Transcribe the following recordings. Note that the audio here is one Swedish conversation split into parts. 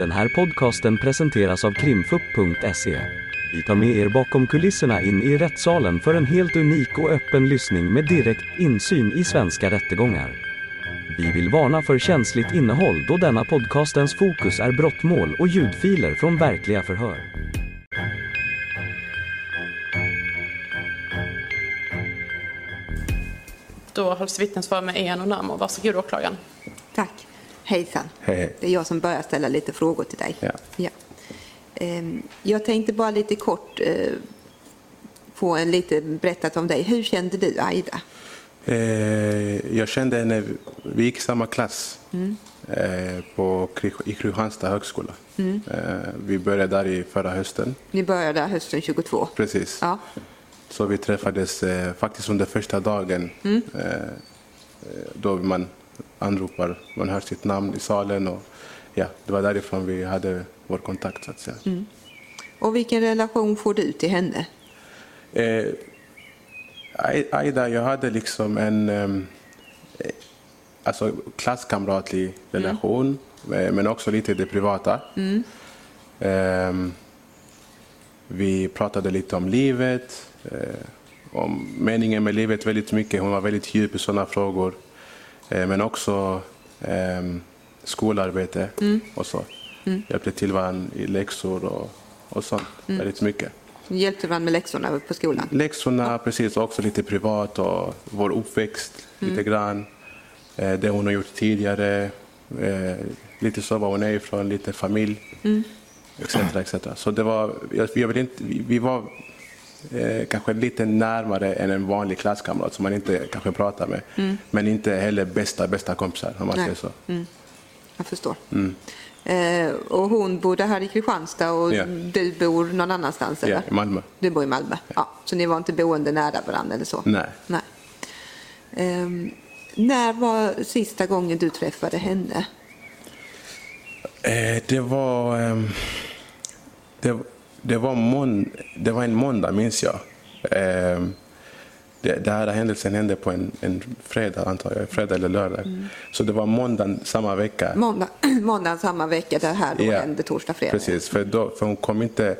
Den här podcasten presenteras av krimfupp.se. Vi tar med er bakom kulisserna in i rättssalen för en helt unik och öppen lyssning med direkt insyn i svenska rättegångar. Vi vill varna för känsligt innehåll då denna podcastens fokus är brottmål och ljudfiler från verkliga förhör. Då hålls vittnesförhör med Ian Onamo. Varsågod åklagaren. Tack. Hejsan. Hej, hej. Det är jag som börjar ställa lite frågor till dig. Ja. Ehm, Jag tänkte bara lite kort eh, få en lite berättat om dig. Hur kände du Aida? Eh, jag kände henne, vi gick i samma klass eh, på, i Kristianstad högskola. Eh, vi började där i förra hösten, Ni började hösten 22. precis. Ja. Så vi träffades faktiskt under första dagen eh, då man anropar, man hör sitt namn i salen och ja, det var därifrån vi hade vår kontakt så att säga. Och vilken relation får du till henne? Eh, Ai- Aida, jag hade liksom en ehm, eh, alltså klasskamratlig relation, eh, men också lite det privata. Ehm, vi pratade lite om livet, eh, om meningen med livet väldigt mycket. Hon var väldigt djup i sådana frågor. Eh, men också ehm, skolarbete och så. Hjälpte till varandra i läxor och, och sånt väldigt mycket. Hjälpte varandra med läxorna på skolan? Läxorna, precis, och också lite privat och vår uppväxt lite grann. Eh, det hon har gjort tidigare, eh, lite så var hon är ifrån, lite familj, etc. etc. Så det var, jag, jag vill inte, vi var eh, kanske lite närmare än en vanlig klasskamrat som man inte kanske pratar med. Men inte heller bästa, bästa kompisar om man Nej. säger så. Jag förstår. Eh, och hon bodde här i Kristianstad och Ja. du bor någon annanstans? Eller? Ja, i Malmö. Du bor i Malmö? Ja. Så ni var inte boende nära varandra eller så? Nej. Nej. Ehm, när var sista gången du träffade henne? Eh, det var... ehm, det, det, var mån, det var en måndag, minns jag. Ehm, det, det här händelsen hände på en, en fredag, antar jag. Fredag eller lördag. Så det var måndagen samma vecka. Måndag, måndagen samma vecka, det här då Ja, hände torsdag, fredag? Precis, för, då, för hon kom inte...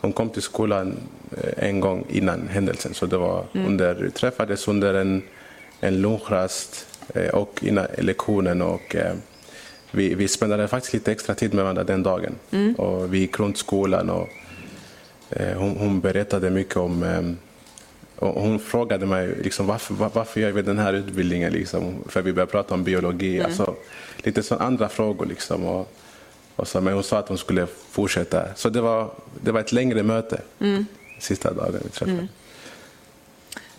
Hon kom till skolan eh, en gång innan händelsen. Så det var under, vi träffades under en, en lunchrast eh, och innan lektionen. Och, eh, vi, vi spenderade faktiskt lite extra tid med varandra den dagen. Och vi gick runt skolan och eh, hon, hon berättade mycket om eh, hon frågade mig liksom, varför, var- varför gör vi den här utbildningen. Liksom? För vi började prata om biologi. Alltså, lite så andra frågor. Liksom, och, och så, men hon sa att hon skulle fortsätta. Så det var, det var ett längre möte sista dagen vi träffades.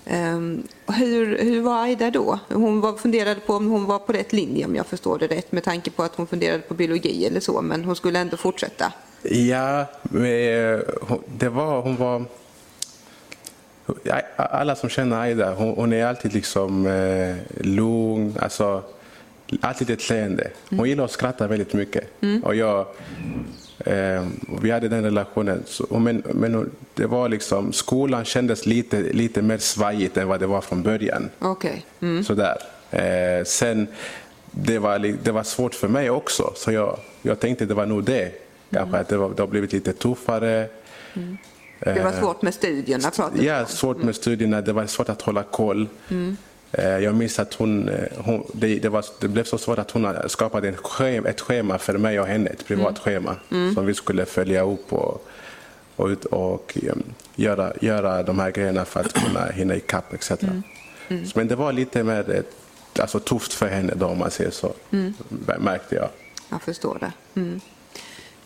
Ehm, hur, hur var Aida då? Hon var, funderade på om hon var på rätt linje om jag förstår det rätt med tanke på att hon funderade på biologi eller så men hon skulle ändå fortsätta. Ja, det var, hon var... Alla som känner Aida, hon, hon är alltid liksom eh, lugn, alltså alltid ett leende. Hon gillar att skratta väldigt mycket. Och jag, eh, vi hade den relationen. Så, men men det var liksom, skolan kändes lite, lite mer svajigt än vad det var från början. Okej. Sådär. Eh, sen, det var, det var svårt för mig också, så jag, jag tänkte det var nog det. Kanske att det, var, det har blivit lite tuffare. Det var svårt med studierna pratade du Ja, svårt med studierna, det var svårt att hålla koll. Eh, Jag minns att hon, eh, hon det, det, var, det blev så svårt att hon skapade en schema, ett schema för mig och henne, ett privat schema som vi skulle följa upp och, och, och um, göra, göra de här grejerna för att kunna hinna ikapp etc. Men det var lite mer alltså, tufft för henne då, om man säger så, märkte jag. Jag förstår det.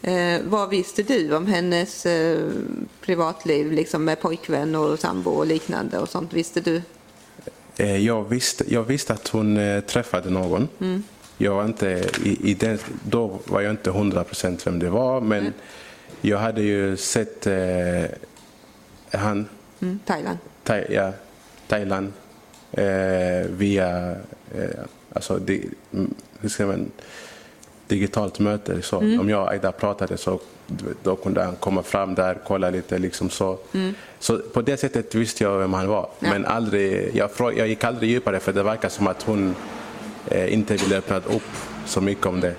Mm. Eh, vad visste du om hennes eh, privatliv liksom med pojkvän och sambo och liknande och sånt? Visste du? Eh, Jag visste, jag visste att hon eh, träffade någon. Jag var inte, i, i den, då var jag inte hundra procent vem det var, men jag hade ju sett eh, han, Mm, Thailand? Thai, ja, Thailand eh, via alltså, di, mm, hur ska man, digitalt möte. Så. Om jag och Aida pratade så då kunde han komma fram där kolla lite. Liksom så. så på det sättet visste jag vem han var. Ja. Men aldrig, jag, frå- jag gick aldrig djupare för det verkar som att hon eh, inte ville öppna upp så mycket om det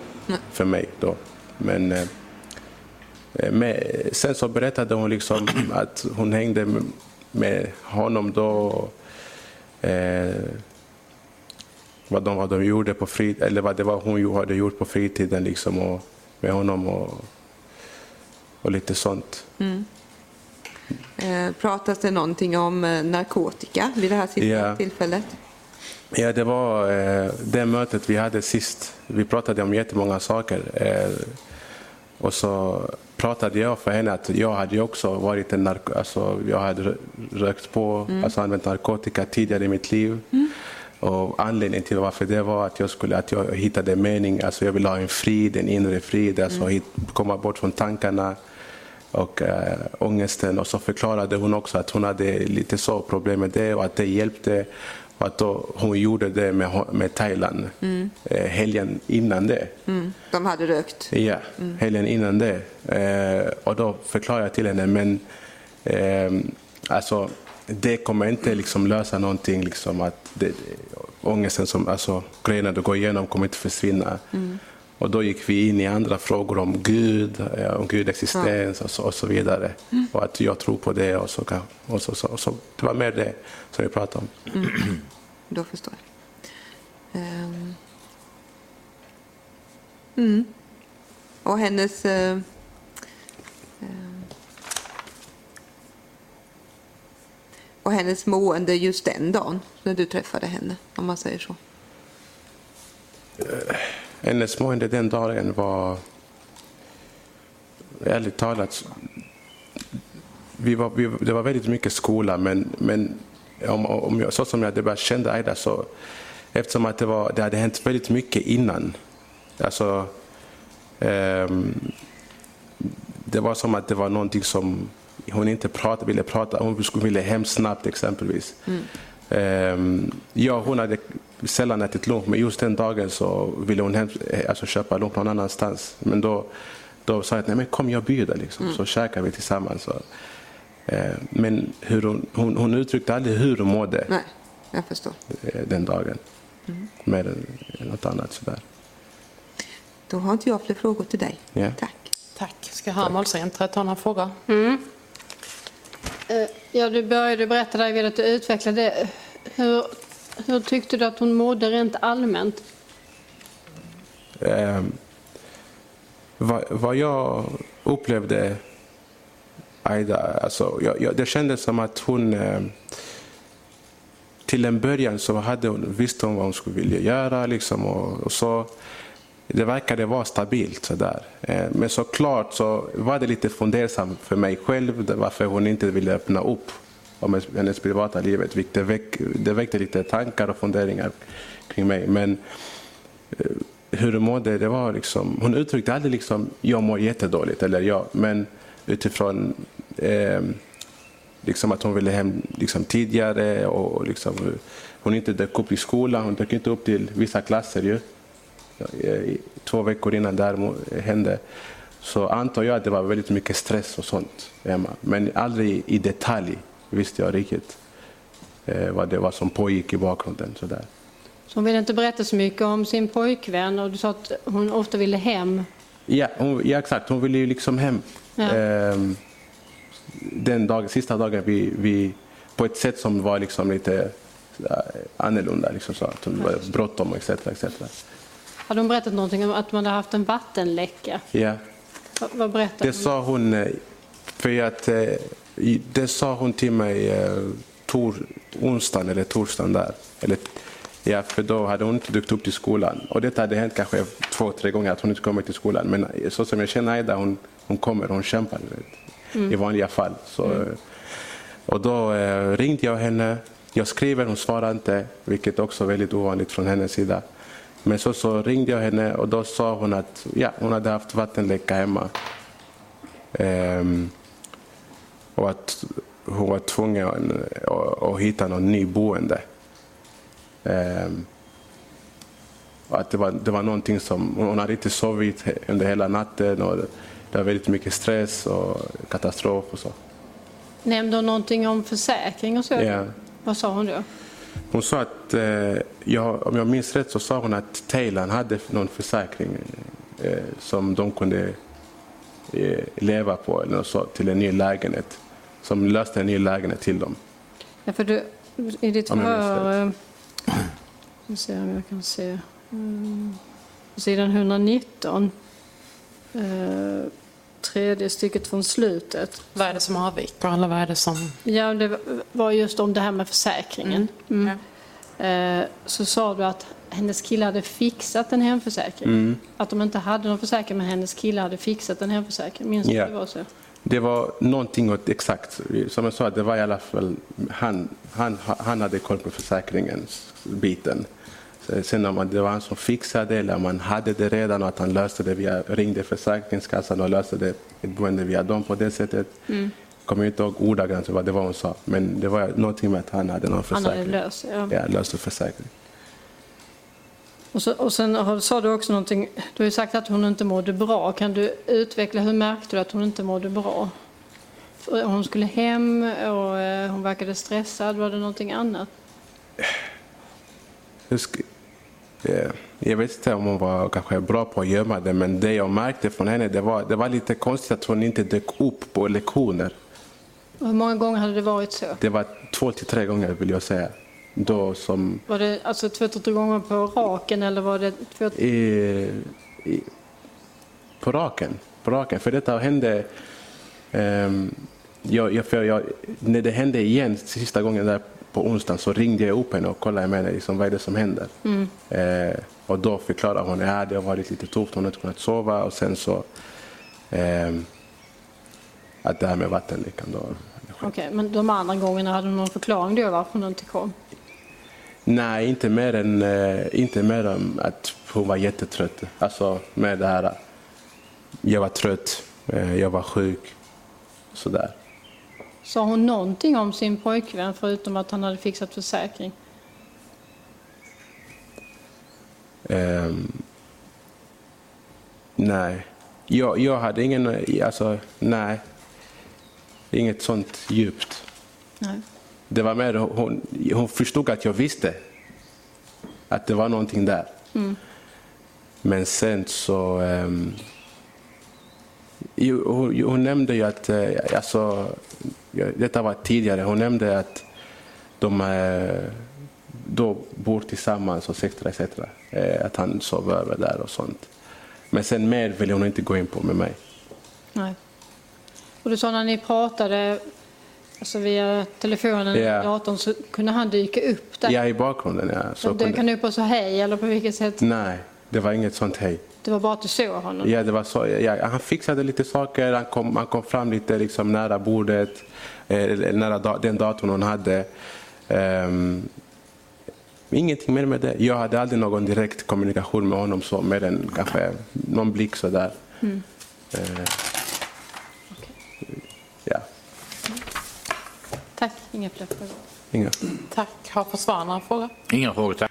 för mig då. Men eh, med, sen så berättade hon liksom att hon hängde med, med honom då. Eh, vad, de, vad de gjorde på frit eller vad det var hon hade gjort på fritiden liksom och med honom och, och lite sånt. Mm. Eh, pratas det någonting om eh, narkotika vid det här sista Ja. tillfället? Ja, det var eh, det mötet vi hade sist. Vi pratade om jättemånga saker. Eh, och så pratade jag för henne att jag hade också varit en narko- alltså, jag hade rö- rökt på, alltså använt narkotika tidigare i mitt liv. Och anledningen till varför det var att jag skulle att jag hittade mening, alltså jag ville ha en frid, en inre frid, alltså hit, komma bort från tankarna och äh, ångesten. Och så förklarade hon också att hon hade lite så problem med det och att det hjälpte. Och att hon gjorde det med, med Thailand eh, helgen innan det. Mm. De hade rökt. Ja, helgen innan det. Eh, och då förklarade jag till henne, men eh, alltså, det kommer inte liksom lösa någonting. Liksom, att det, ångesten, som, alltså, grejerna du går igenom kommer inte försvinna. Och då gick vi in i andra frågor om Gud, eh, om Gud existens och, så, och så vidare. Och att jag tror på det. Och så, och så, så, så, det var mer det som vi pratade om. Då förstår jag. Ehm. Mm. Och hennes... eh, ehm. och hennes mående just den dagen när du träffade henne, om man säger så. Eh, hennes mående den dagen var, ärligt talat, vi var, vi, det var väldigt mycket skola, men, men om, om jag, så som jag bara kände Aida så, eftersom att det, var, det hade hänt väldigt mycket innan, alltså, um, det var som att det var någonting som hon inte pratade, ville prata Hon skulle vilja hem snabbt exempelvis. Ehm, ja, hon hade sällan ätit lunch, men just den dagen så ville hon hem, eh, alltså köpa lunch någon annanstans. Men då, då sa jag att Nej, men kom jag bjuder, liksom. så käkar vi tillsammans. Eh, men hur hon, hon, hon uttryckte aldrig hur hon mådde Nej, jag förstår. eh, den dagen. Mer än något annat sådär. Då har inte jag fler frågor till dig. Ja. Tack. Tack. Ska jag höra målsägaren ta några frågor? Eh, Eh, ja, du började berätta där, jag vill att du utvecklade det. Hur, hur tyckte du att hon mådde rent allmänt? Eh, vad, vad jag upplevde Aida, alltså, jag, jag, det kändes som att hon eh, till en början så hade hon, visste hon vad hon skulle vilja göra liksom, och, och så det verkade vara stabilt sådär. Eh, men såklart så var det lite fundersamt för mig själv varför hon inte ville öppna upp om hennes privata livet. Det, väck, det väckte lite tankar och funderingar kring mig. Men eh, hur hon mådde, det var liksom, hon uttryckte aldrig liksom jag mår jättedåligt eller jag, men utifrån eh, liksom att hon ville hem liksom tidigare och liksom, hon inte dök upp i skolan, hon dök inte upp till vissa klasser ju. Eh, Två veckor innan det här hände så antar jag att det var väldigt mycket stress och sånt hemma. Men aldrig i detalj visste jag riktigt eh, vad det var som pågick i bakgrunden. Sådär. Så hon ville inte berätta så mycket om sin pojkvän och du sa att hon ofta ville hem. Ja, hon, ja, exakt. Hon ville ju liksom hem. Ja. Ehm, den dagen, sista dagen vi, vi, på ett sätt som var liksom lite äh, annorlunda. Liksom så att hon var bråttom etc. etc. Hade hon berättat någonting om att man hade haft en vattenläcka? Ja, Vad, vad berättade det hon? sa hon. eh, För att, eh, det sa hon till mig eh, tor, onsdagen eller torsdagen där. Eller, ja, för då hade hon inte dykt upp till skolan. Och det hade hänt kanske två, tre gånger att hon inte kommit till skolan. Men så som jag känner Aida, hon, hon kommer, hon kämpar vet, i vanliga fall. Så, eh, Och då ringde jag henne. Jag skriver, hon svarar inte, vilket också är väldigt ovanligt från hennes sida. Men så, så ringde jag henne och då sa hon att ja, hon hade haft vattenläcka hemma. Ehm, och att hon var tvungen att, att hitta någon ny boende. Och att det var, det var någonting som, hon hade inte sovit under hela natten och det var väldigt mycket stress och katastrof och så. Nämnde hon någonting om försäkring och så? Ja. Vad sa hon då? Hon sa att, eh, jag, om jag minns rätt så sa hon att Thailand hade någon försäkring eh, som de kunde eh, leva på eller något så, till en ny lägenhet. Som löste en ny lägenhet till dem. Ja, för du, I ditt förhör... ska se om jag kan se. Mm, sidan 119. Eh, tredje stycket från slutet. Vad är det som avviker? Eller vad är det som... Ja, det var just om det här med försäkringen. Mm. Eh, så sa du att hennes kille hade fixat en hemförsäkring. Mm. Att de inte hade någon försäkring men hennes kille hade fixat en hemförsäkring. Minns du Ja. att det var så? Det var någonting åt exakt, som jag sa, det var i alla fall, han, han, han hade koll på försäkringens Så Sen om det var han som fixade eller man hade det redan och att han löste det via, ringde Försäkringskassan och löste det ett boende via dem på det sättet. Mm. Kommer inte ihåg ordagrant vad det var hon sa, men det var någonting med att han hade någon Han försäkring. hade löst ja. Ja, löste försäkring. Och, så, och sen har- sa du också någonting, du har ju sagt att hon inte mådde bra. Kan du utveckla, hur märkte du att hon inte mådde bra? Hon skulle hem och eh, hon verkade stressad, var det någonting annat? Eh, Jag vet inte om hon var kanske bra på att gömma det, men det jag märkte från henne det var, det var lite konstigt att hon inte dök upp på lektioner. Hur många gånger hade det varit så? Det var två till tre gånger vill jag säga. Då som Var det alltså två, tre gånger på raken eller var det två, i, i, på raken. På raken. För detta hände... ehm, jag, jag, för jag, när det hände igen sista gången där på onsdagen så ringde jag upp henne och kollade med henne liksom, vad är det som händer. Eh, och då förklarade hon att det har varit lite tufft, hon har inte kunnat sova och sen så ehm, att det här med vattenläckan då. Okej, men de andra gångerna hade hon någon förklaring då varför hon inte kom? Nej, inte mer än eh, inte mer än att hon var jättetrött. Alltså med det här. Jag var trött, eh, jag var sjuk. Sådär. Sa hon någonting om sin pojkvän förutom att han hade fixat försäkring? Ehm, nej. Jag, jag hade ingen, alltså nej. Inget sånt djupt. Nej. Det var mer, hon, hon förstod att jag visste att det var någonting där. Men sen så... Um, hon, hon nämnde ju att, alltså, detta var tidigare, hon nämnde att de eh, då bor tillsammans och etc. etc. Eh, Att han sov över där och sånt. Men sen mer ville hon inte gå in på med mig. Nej. Och du sa när ni pratade alltså via telefonen eller datorn så kunde han dyka upp där? Ja, i bakgrunden. Ja, så dök han upp och sa hej eller på vilket sätt? nej, det var inget sånt hej. Det var bara att du såg honom? Ja, det var så, ja, han fixade lite saker, han kom, han kom fram lite liksom nära bordet, eh, nära da, den datorn hon hade. Ehm, ingenting mer med det. Jag hade aldrig någon direkt kommunikation med honom så, mer än kanske någon blick sådär. Eh, ja, Tack, inga fler frågor. inga. Tack. Har försvararna några frågor? Inga frågor, tack.